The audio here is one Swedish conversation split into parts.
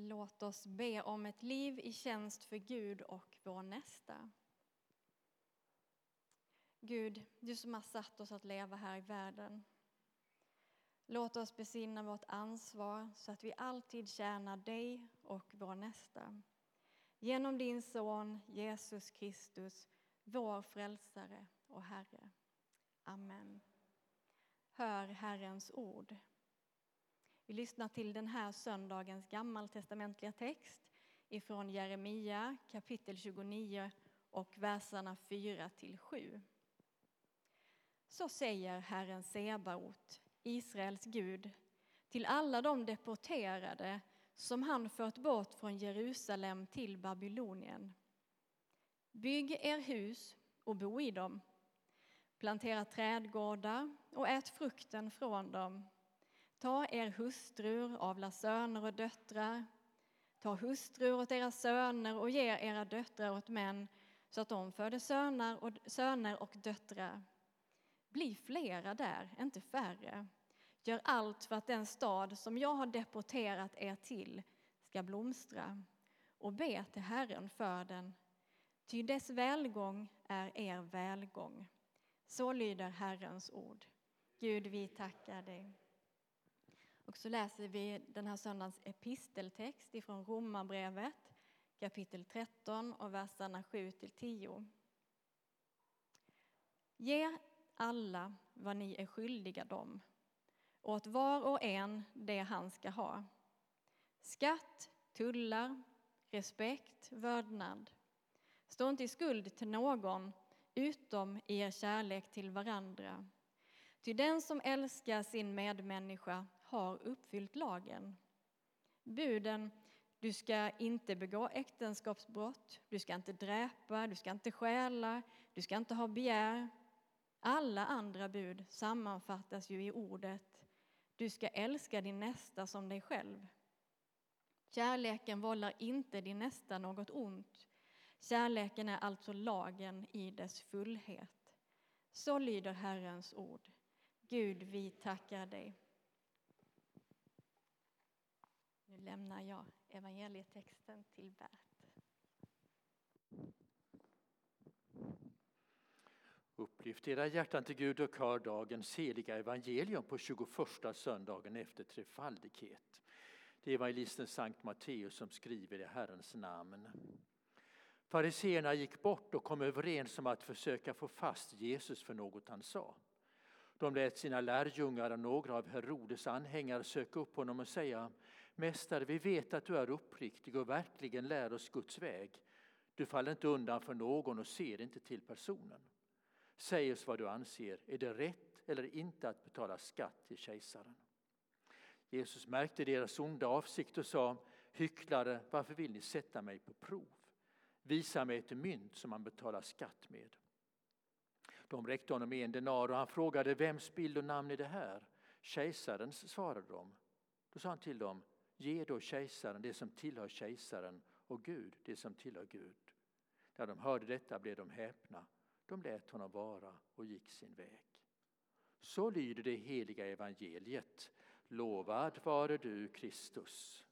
Låt oss be om ett liv i tjänst för Gud och vår nästa. Gud, du som har satt oss att leva här i världen. Låt oss besinna vårt ansvar så att vi alltid tjänar dig och vår nästa. Genom din son Jesus Kristus, vår frälsare och Herre. Amen. Hör Herrens ord. Vi lyssnar till den här söndagens gammaltestamentliga text ifrån Jeremia kapitel 29 och verserna 4 till 7. Så säger Herren Sebaot, Israels Gud, till alla de deporterade som han fört bort från Jerusalem till Babylonien. Bygg er hus och bo i dem. Plantera trädgårdar och ät frukten från dem. Ta er hustrur, avla söner och döttrar. Ta hustrur åt era söner och ge era döttrar åt män så att de föder söner och, söner och döttrar. Bli flera där, inte färre. Gör allt för att den stad som jag har deporterat er till ska blomstra och be till Herren för den. Ty dess välgång är er välgång. Så lyder Herrens ord. Gud, vi tackar dig. Och så läser vi den här söndagens episteltext ifrån Romarbrevet kapitel 13 och verserna 7 till 10. Ge alla vad ni är skyldiga dem, åt var och en det han ska ha. Skatt, tullar, respekt, vördnad. Stå inte i skuld till någon utom i er kärlek till varandra. Ty den som älskar sin medmänniska har uppfyllt lagen. Buden du ska inte begå äktenskapsbrott, du ska inte dräpa, du ska inte stjäla, du ska inte ha begär. Alla andra bud sammanfattas ju i ordet du ska älska din nästa som dig själv. Kärleken vållar inte din nästa något ont. Kärleken är alltså lagen i dess fullhet. Så lyder Herrens ord. Gud, vi tackar dig. Nu lämnar jag evangelietexten till Bert. Upplyft era hjärtan till Gud och hör dagens heliga evangelium på 21 söndagen efter trefaldighet. Det är evangelisten Sankt Matteus som skriver i Herrens namn. Fariseerna gick bort och kom överens om att försöka få fast Jesus för något han sa. De lät sina lärjungar och några av Herodes anhängare söka upp honom och säga Mästare, vi vet att du är uppriktig och verkligen lär oss Guds väg. Du faller inte undan för någon och ser inte till personen. Säg oss vad du anser, är det rätt eller inte att betala skatt till kejsaren? Jesus märkte deras onda avsikt och sa Hycklare, varför vill ni sätta mig på prov? Visa mig ett mynt som man betalar skatt med. De räckte honom en denar och han frågade vems bild och namn är det här? Kejsarens, svarade de. Då sa han till dem, ge då kejsaren det som tillhör kejsaren och Gud det som tillhör Gud. När de hörde detta blev de häpna. De lät honom vara och gick sin väg. Så lyder det heliga evangeliet. Lovad vare du, Kristus.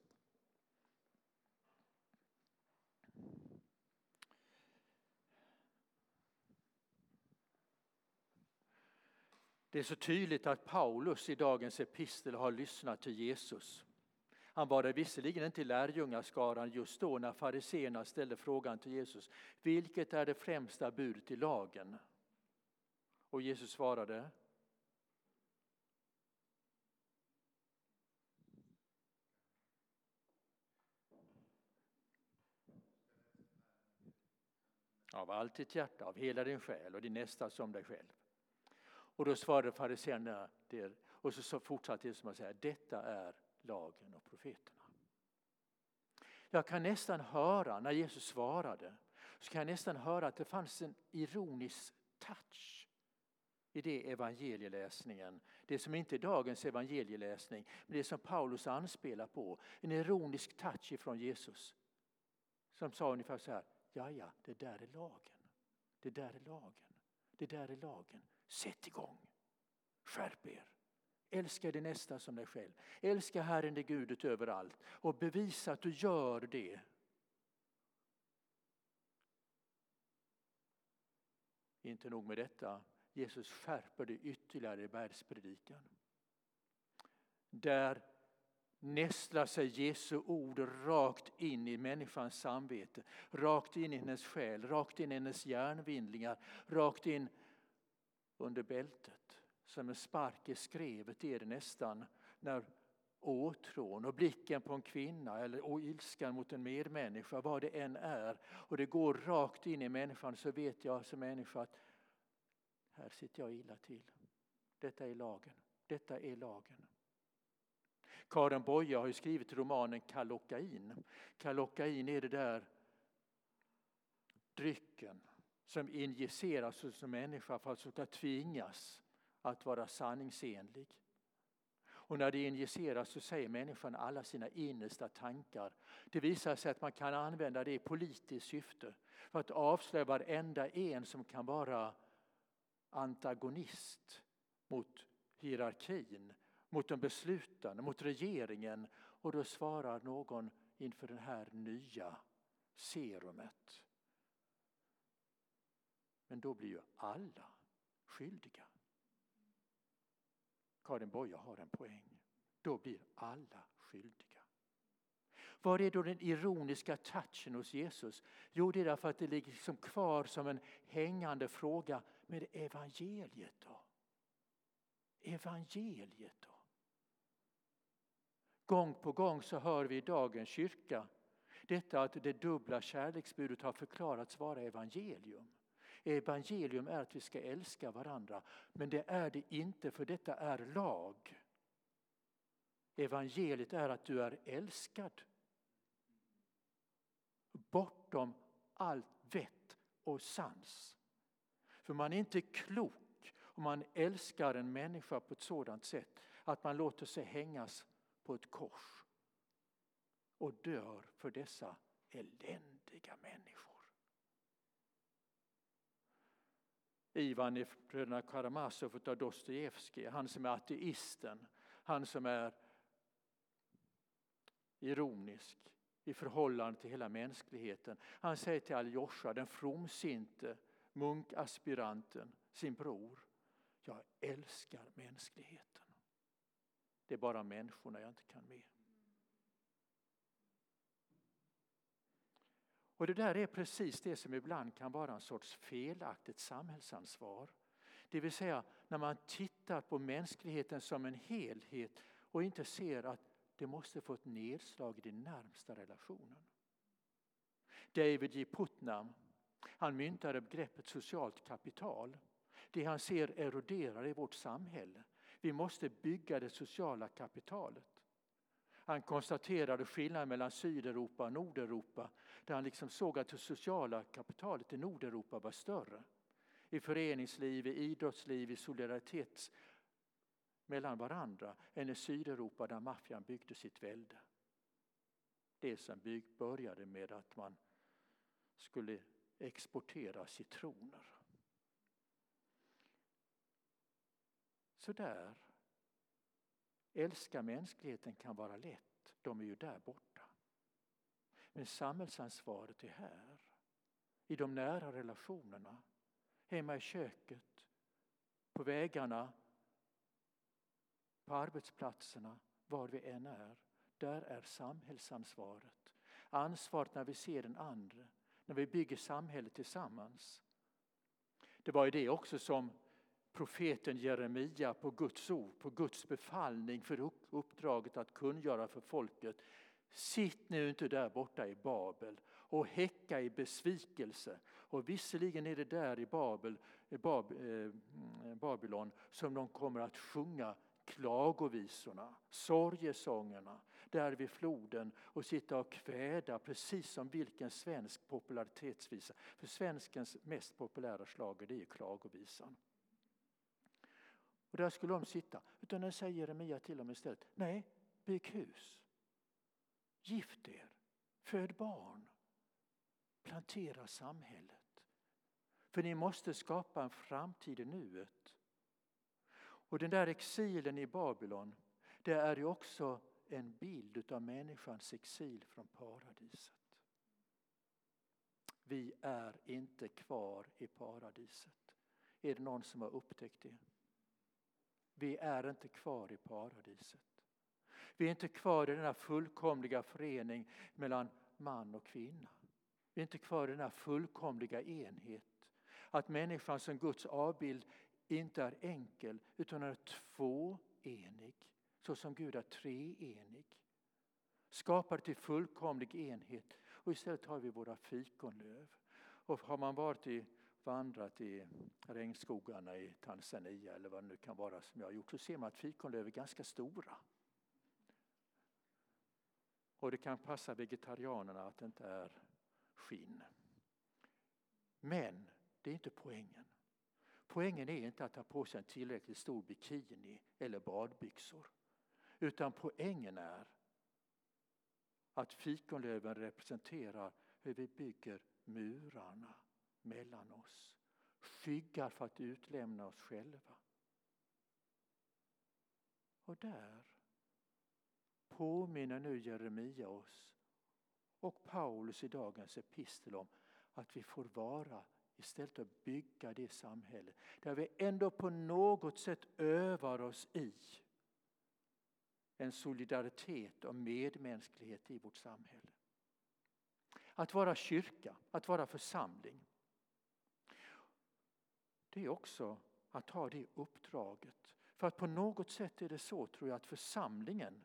Det är så tydligt att Paulus i dagens epistel har lyssnat till Jesus. Han var det visserligen inte i lärjungaskaran just då när fariseerna ställde frågan till Jesus. Vilket är det främsta budet i lagen? Och Jesus svarade. Av allt ditt hjärta, av hela din själ och din nästa som dig själv. Och då svarade fariséerna och så fortsatte Jesus med att säga detta är lagen och profeterna. Jag kan nästan höra, när Jesus svarade, så kan jag nästan höra att det fanns en ironisk touch i det evangelieläsningen. Det som inte är dagens evangelieläsning, men det som Paulus anspelar på. En ironisk touch ifrån Jesus. Som sa ungefär så här, ja ja, det där är lagen. Det där är lagen. Det där är lagen. Sätt igång. Skärp er. Älska din nästa som dig själv. Älska Herren din Gud överallt. och bevisa att du gör det. Inte nog med detta, Jesus skärper det ytterligare i bergspredikan. Där nästlar sig Jesu ord rakt in i människans samvete, rakt in i hennes själ, rakt in i hennes hjärnvindlingar, rakt in under bältet. Som en spark i skrevet är det nästan när åtrån och blicken på en kvinna eller och ilskan mot en medmänniska, vad det än är, och det går rakt in i människan så vet jag som människa att här sitter jag illa till. Detta är lagen. Detta är lagen. Karin Boye har ju skrivit romanen Kallocain. Kallocain är det där drycken som injiceras hos en människa för att ska tvingas att vara sanningsenlig. Och när det injiceras så säger människan alla sina innersta tankar. Det visar sig att man kan använda det i politiskt syfte för att avslöja varenda en som kan vara antagonist mot hierarkin, mot de beslutande, mot regeringen. Och då svarar någon inför det här nya serumet. Men då blir ju alla skyldiga. Karin Boye har en poäng. Då blir alla skyldiga. Var är då den ironiska touchen hos Jesus? Jo, det är därför att det ligger liksom kvar som en hängande fråga. Men evangeliet då? Evangeliet då? Gång på gång så hör vi i dagens kyrka detta att det dubbla kärleksbudet har förklarats vara evangelium. Evangelium är att vi ska älska varandra, men det är det inte för detta är lag. Evangeliet är att du är älskad. Bortom allt vett och sans. För man är inte klok om man älskar en människa på ett sådant sätt att man låter sig hängas på ett kors och dör för dessa eländiga människor. Ivan i Bröderna Karamazov av Dostojevskij, han som är ateisten, han som är ironisk i förhållande till hela mänskligheten. Han säger till Aljosha, den fromsinte munkaspiranten, sin bror, jag älskar mänskligheten. Det är bara människorna jag inte kan med. Och det där är precis det som ibland kan vara en sorts felaktigt samhällsansvar. Det vill säga när man tittar på mänskligheten som en helhet och inte ser att det måste få ett nedslag i den närmsta relationen. David J. Putnam han myntade begreppet socialt kapital. Det han ser eroderar i vårt samhälle. Vi måste bygga det sociala kapitalet. Han konstaterade skillnaden mellan Sydeuropa och Nordeuropa där han liksom såg att det sociala kapitalet i Nordeuropa var större. I föreningsliv, i idrottsliv, i solidaritet mellan varandra än i Sydeuropa där maffian byggde sitt välde. Det som bygg, började med att man skulle exportera citroner. Så där Älska mänskligheten kan vara lätt, de är ju där borta. Men samhällsansvaret är här, i de nära relationerna, hemma i köket, på vägarna, på arbetsplatserna, var vi än är. Där är samhällsansvaret. Ansvaret när vi ser den andra, när vi bygger samhället tillsammans. Det var ju det också som profeten Jeremia på Guds ord, på Guds befallning för uppdraget att kungöra för folket. Sitt nu inte där borta i Babel och häcka i besvikelse. Och visserligen är det där i Babel, eh, Bab, eh, mm, Babylon som de kommer att sjunga klagovisorna, sorgesångerna, där vid floden och sitta och kväda precis som vilken svensk popularitetsvisa. För svenskens mest populära slager det är klagovisan. Och där skulle de sitta. Utan den säger Jeremia till dem istället. Nej, bygg hus. Gift er. Föd barn. Plantera samhället. För ni måste skapa en framtid i nuet. Och den där exilen i Babylon, det är ju också en bild av människans exil från paradiset. Vi är inte kvar i paradiset. Är det någon som har upptäckt det? Vi är inte kvar i paradiset. Vi är inte kvar i denna fullkomliga förening mellan man och kvinna. Vi är inte kvar i denna fullkomliga enhet. Att människan som Guds avbild inte är enkel utan är tvåenig. Så som Gud är treenig. Skapad till fullkomlig enhet. Och istället har vi våra fikonlöv. Och har man varit i, vandrat i regnskogarna i Tanzania eller vad det nu kan vara som jag har gjort så ser man att fikonlöv är ganska stora. Och det kan passa vegetarianerna att det inte är skinn. Men det är inte poängen. Poängen är inte att ta på sig en tillräckligt stor bikini eller badbyxor. Utan poängen är att fikonlöven representerar hur vi bygger murarna mellan oss. Skyggar för att utlämna oss själva. Och där påminner nu Jeremia oss och Paulus i dagens epistel om att vi får vara istället att bygga det samhälle där vi ändå på något sätt övar oss i en solidaritet och medmänsklighet i vårt samhälle. Att vara kyrka, att vara församling. Det är också att ha det uppdraget. För att på något sätt är det så tror jag att församlingen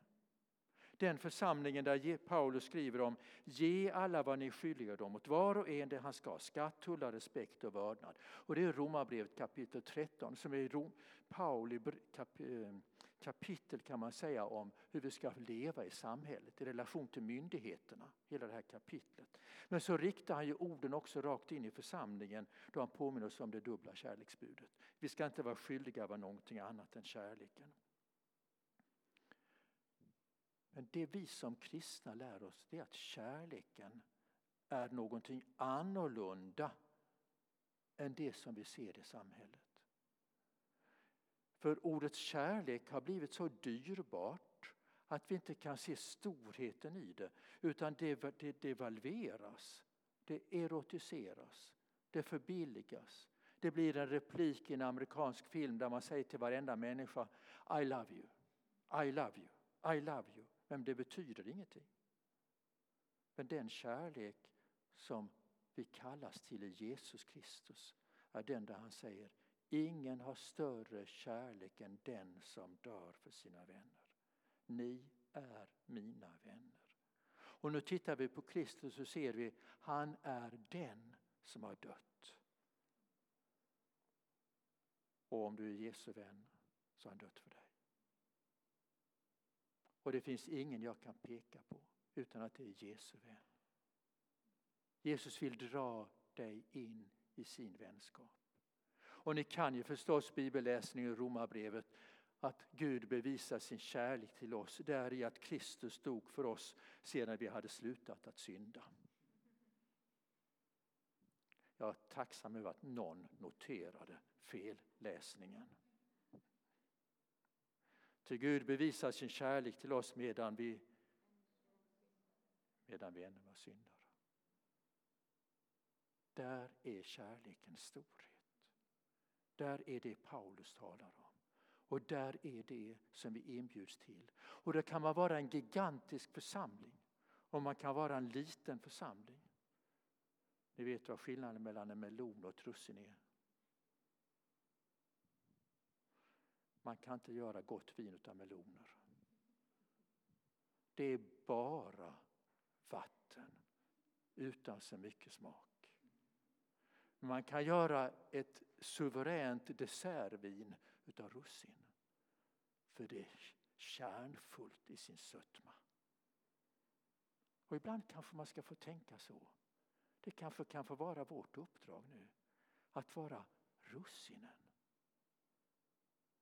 den församlingen där Paulus skriver om ge alla vad ni skyldiga dem åt var och en det han ska, skatt, tullar, respekt och vördnad. Och det är Romarbrevet kapitel 13 som är Pauli eh, kapitel kan man säga om hur vi ska leva i samhället i relation till myndigheterna. Hela det här kapitlet. Men så riktar han ju orden också rakt in i församlingen då han påminner oss om det dubbla kärleksbudet. Vi ska inte vara skyldiga av någonting annat än kärleken. Men det vi som kristna lär oss det är att kärleken är någonting annorlunda än det som vi ser i samhället. För ordet kärlek har blivit så dyrbart att vi inte kan se storheten i det utan det, det devalveras, det erotiseras, det förbilligas. Det blir en replik i en amerikansk film där man säger till varenda människa I love you, I love you, I love you. Men det betyder ingenting. Men den kärlek som vi kallas till i Jesus Kristus är den där han säger Ingen har större kärlek än den som dör för sina vänner. Ni är mina vänner. Och nu tittar vi på Kristus och ser vi han är den som har dött. Och om du är Jesu vän så har han dött för dig. Och det finns ingen jag kan peka på utan att det är Jesu vän. Jesus vill dra dig in i sin vänskap. Och ni kan ju förstås bibelläsningen i Romarbrevet att Gud bevisar sin kärlek till oss där i att Kristus dog för oss sedan vi hade slutat att synda. Jag är tacksam över att någon noterade felläsningen. Till Gud bevisar sin kärlek till oss medan vi, medan vi ännu var syndare. Där är kärlekens storhet. Där är det Paulus talar om. Och där är det som vi inbjuds till. Och det kan man vara en gigantisk församling och man kan vara en liten församling. Ni vet vad skillnaden mellan en melon och ett russin är. Man kan inte göra gott vin av meloner. Det är bara vatten utan så mycket smak. Man kan göra ett suveränt dessertvin utav russin. För det är kärnfullt i sin sötma. Och ibland kanske man ska få tänka så. Det kanske kan få vara vårt uppdrag nu. Att vara russinen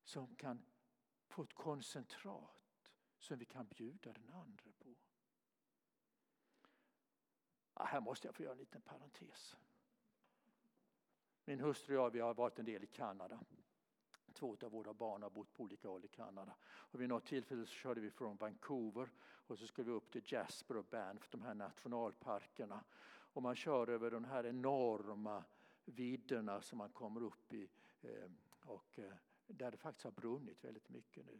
som kan få ett koncentrat som vi kan bjuda den andra på. Ja, här måste jag få göra en liten parentes. Min hustru och jag vi har varit en del i Kanada. Två av våra barn har bott på olika håll i Kanada. Och vid något tillfälle så körde vi från Vancouver och så skulle vi upp till Jasper och Banff, de här nationalparkerna. Och man kör över de här enorma vidderna som man kommer upp i. Eh, och eh, där det faktiskt har brunnit väldigt mycket nu.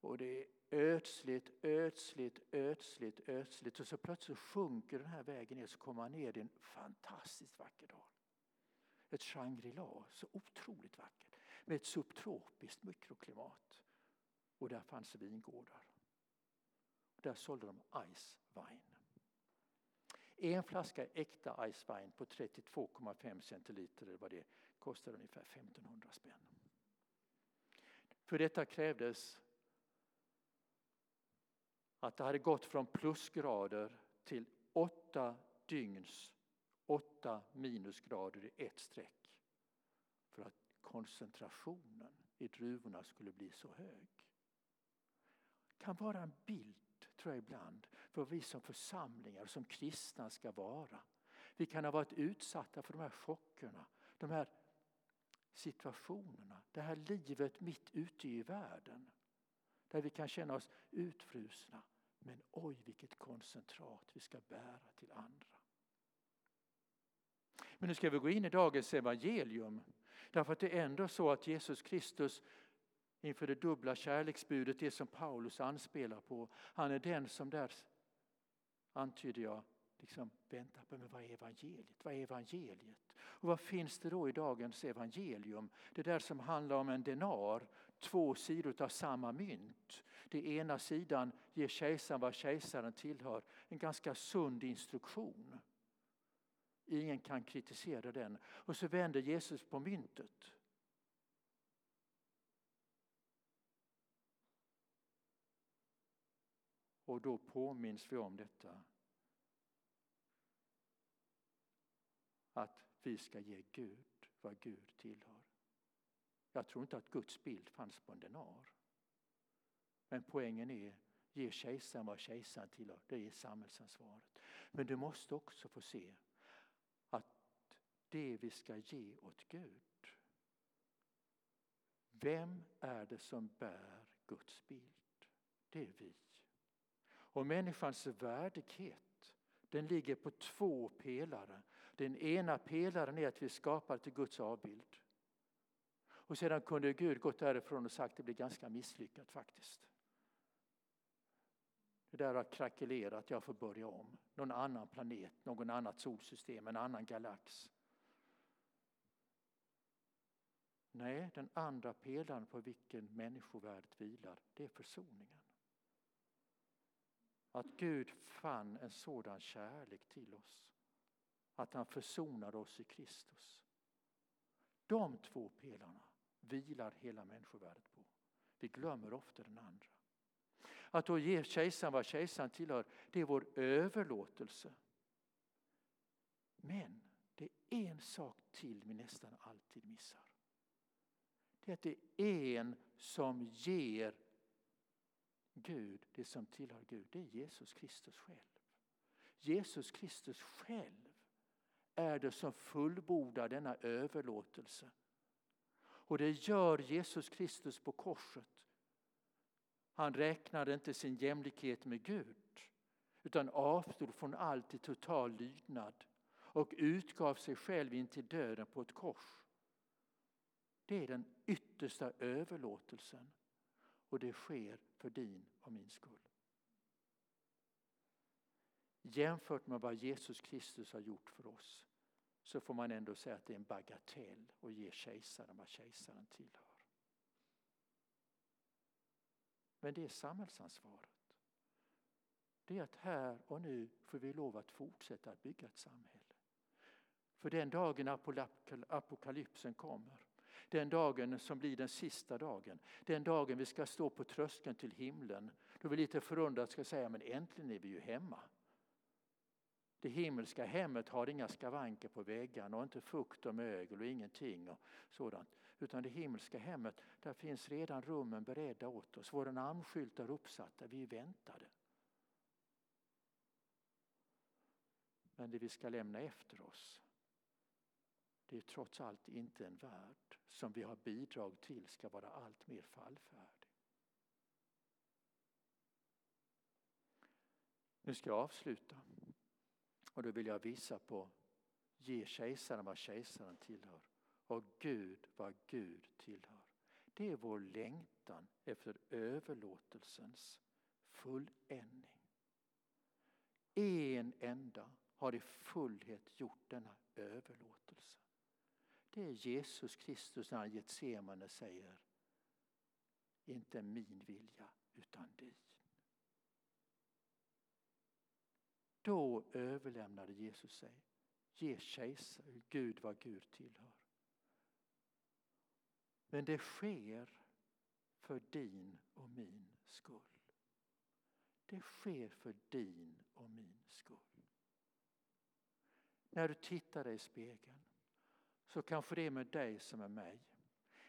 Och det är ödsligt, ödsligt, ödsligt, ödsligt. Och så plötsligt sjunker den här vägen ner så kommer man ner i en fantastiskt vacker dal. Ett Shangri-La, så otroligt vackert. Med ett subtropiskt mikroklimat. Och där fanns vingårdar. Där sålde de Ice Wine. En flaska äkta Ice Wine på 32,5 centiliter eller vad det kostade ungefär 1500 spänn. För detta krävdes att det hade gått från plusgrader till åtta dygns åtta minusgrader i ett streck för att koncentrationen i druvorna skulle bli så hög. Det kan vara en bild, tror jag ibland, för vi som församlingar, som kristna ska vara. Vi kan ha varit utsatta för de här chockerna, de här situationerna, det här livet mitt ute i världen. Där vi kan känna oss utfrusna. Men oj vilket koncentrat vi ska bära till andra. Men nu ska vi gå in i dagens evangelium. Därför att det är ändå så att Jesus Kristus inför det dubbla kärleksbudet, det som Paulus anspelar på, han är den som där, antyder jag, liksom väntar på men vad är evangeliet? Vad är evangeliet? Och vad finns det då i dagens evangelium? Det där som handlar om en denar, två sidor av samma mynt. Det ena sidan ger kejsaren vad kejsaren tillhör, en ganska sund instruktion. Ingen kan kritisera den. Och så vänder Jesus på myntet. Och då påminns vi om detta. Att vi ska ge Gud vad Gud tillhör. Jag tror inte att Guds bild fanns på en denar. Men poängen är, ge kejsaren vad kejsaren tillhör. Det är samhällsansvaret. Men du måste också få se det vi ska ge åt Gud. Vem är det som bär Guds bild? Det är vi. Och människans värdighet den ligger på två pelare. Den ena pelaren är att vi är skapade till Guds avbild. Och sedan kunde Gud gått därifrån och sagt att det blir ganska misslyckat faktiskt. Det där har krackelerat, jag får börja om. Någon annan planet, någon annat solsystem, en annan galax. Nej, den andra pelaren på vilken människovärdet vilar, det är försoningen. Att Gud fann en sådan kärlek till oss. Att han försonade oss i Kristus. De två pelarna vilar hela människovärdet på. Vi glömmer ofta den andra. Att då ge kejsaren vad kejsaren tillhör, det är vår överlåtelse. Men det är en sak till vi nästan alltid missar det är att det är en som ger Gud det som tillhör Gud. Det är Jesus Kristus själv. Jesus Kristus själv är det som fullbordar denna överlåtelse. Och det gör Jesus Kristus på korset. Han räknade inte sin jämlikhet med Gud utan avstod från allt i total lydnad och utgav sig själv in till döden på ett kors. Det är den yttersta överlåtelsen och det sker för din och min skull. Jämfört med vad Jesus Kristus har gjort för oss så får man ändå säga att det är en bagatell att ge kejsaren vad kejsaren tillhör. Men det är samhällsansvaret. Det är att här och nu får vi lov att fortsätta att bygga ett samhälle. För den dagen apokalypsen kommer den dagen som blir den sista dagen. Den dagen vi ska stå på tröskeln till himlen. Då vi lite förundrat ska säga, men äntligen är vi ju hemma. Det himmelska hemmet har inga skavanker på väggarna och inte fukt och mögel och ingenting och sådant. Utan det himmelska hemmet, där finns redan rummen beredda åt oss. Våra namnskyltar uppsatta, vi är väntade. Men det vi ska lämna efter oss, det är trots allt inte en värld som vi har bidrag till ska vara allt mer fallfärdig. Nu ska jag avsluta och då vill jag visa på ge kejsaren vad kejsaren tillhör och Gud vad Gud tillhör. Det är vår längtan efter överlåtelsens fulländning. En enda har i fullhet gjort denna överlåtelse. Det är Jesus Kristus när han Getsemane säger inte min vilja utan din. Då överlämnade Jesus sig. Ge kejsar, Gud vad Gud tillhör. Men det sker för din och min skull. Det sker för din och min skull. När du tittar dig i spegeln så kanske det är med dig som med mig.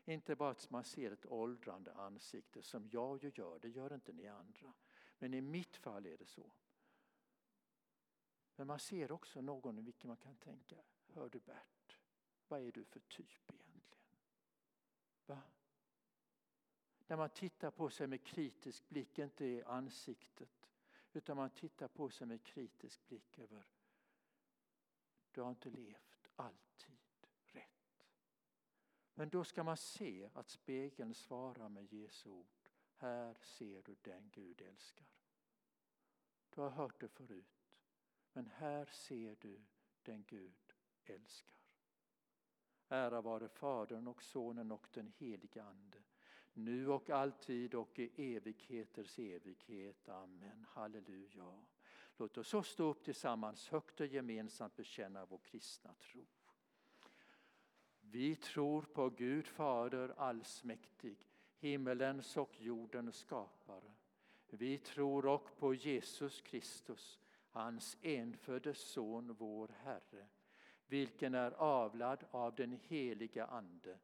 Inte bara att man ser ett åldrande ansikte som jag ju gör, det gör inte ni andra. Men i mitt fall är det så. Men man ser också någon i vilken man kan tänka, hör du Bert, vad är du för typ egentligen? Va? När man tittar på sig med kritisk blick, inte i ansiktet, utan man tittar på sig med kritisk blick över, du har inte levt alltid. Men då ska man se att spegeln svarar med Jesu ord. Här ser du den Gud älskar. Du har hört det förut. Men här ser du den Gud älskar. Ära vare Fadern och Sonen och den helige Ande, nu och alltid och i evigheters evighet. Amen. Halleluja. Låt oss så stå upp tillsammans högt och gemensamt bekänna vår kristna tro. Vi tror på Gud Fader allsmäktig, himmelens och jordens skapare. Vi tror också på Jesus Kristus, hans enfödde son, vår Herre, vilken är avlad av den heliga Ande,